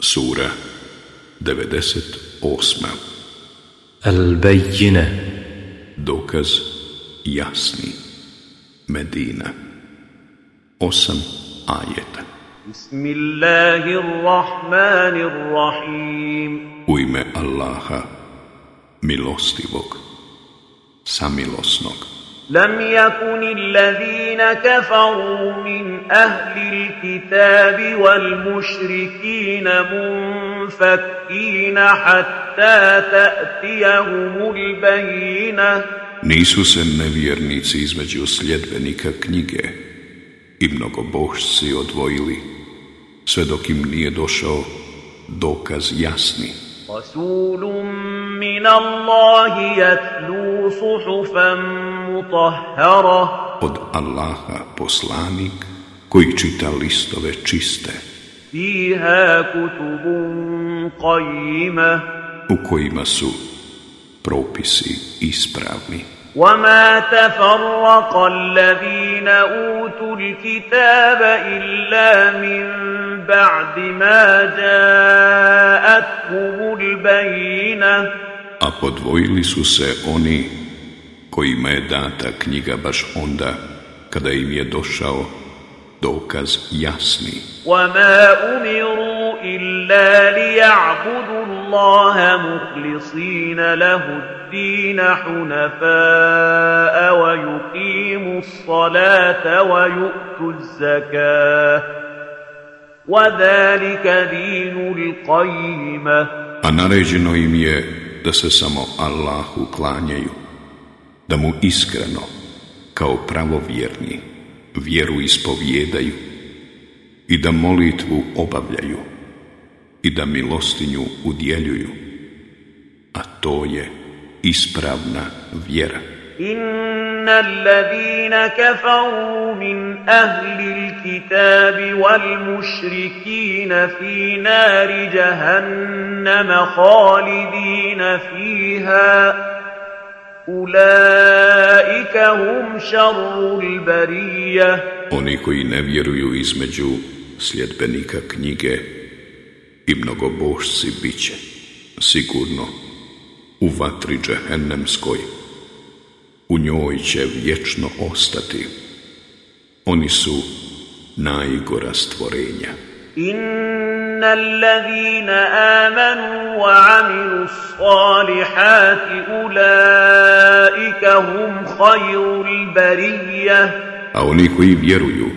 Sura 98 Al-Bajjine Dokaz jasni Medina Osam ajeta Bismillahirrahmanirrahim U ime Allaha Milostivog Samilosnog لم يكن الذين كفروا من أهل الكتاب والمشركين منفكين حتى تأتيهم البينة Nisu se nevjernici između sljedbenika knjige i mnogobožci odvojili sve dok im nije došao dokaz jasni. رسول من الله يتلو صحفا مطهرة od Allaha poslanik koji čita listove čiste fiha kutubun qayyima u kojima su propisi ispravni وما تفرق الذين أوتوا الكتاب إلا من بعد ما جاءتهم البينة A podvojili su se oni kojima je data knjiga baš onda kada im je došao dokaz jasni. وَمَا أُمِرُوا إِلَّا لِيَعْبُدُوا اللَّهَ مُخْلِصِينَ لَهُ الدِّينَ الدين حنفاء ويقيم الصلاة ويؤت الزكاة وذلك دين القيمة A naređeno im je da se samo Allahu klanjaju, da mu iskreno, kao pravovjerni, vjeru ispovjedaju i da molitvu obavljaju i da milostinju udjeljuju, a to je ispravna vjera. Innal ladina kafaru min ahli alkitabi wal mushrikina fi nari jahannam khalidina fiha ulaika hum sharrul bariya Oni koji ne vjeruju između sljedbenika knjige i mnogobožci biće sigurno u vatri džehennemskoj. U njoj će vječno ostati. Oni su najgora stvorenja. Inna allazina amanu wa amilu salihati ulaika hum hajul barija. A oni koji vjeruju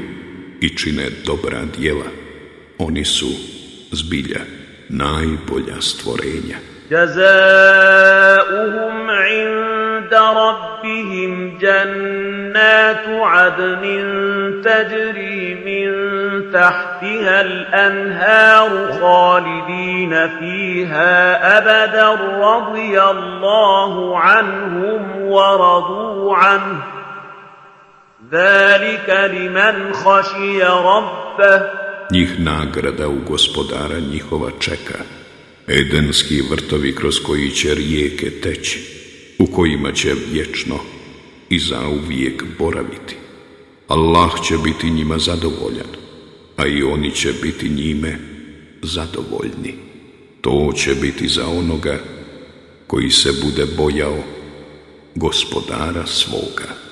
i čine dobra djela, oni su zbilja najbolja stvorenja. جزاؤهم عند ربهم جنات عدن تجري من تحتها الأنهار خالدين فيها أبدا رضي الله عنهم ورضوا عنه ذلك لمن خشي ربه Njih nagrada u gospodara njihova Edenski vrtovi kroz koji će rijeke teći, u kojima će vječno i zauvijek boraviti. Allah će biti njima zadovoljan, a i oni će biti njime zadovoljni. To će biti za onoga koji se bude bojao gospodara svoga.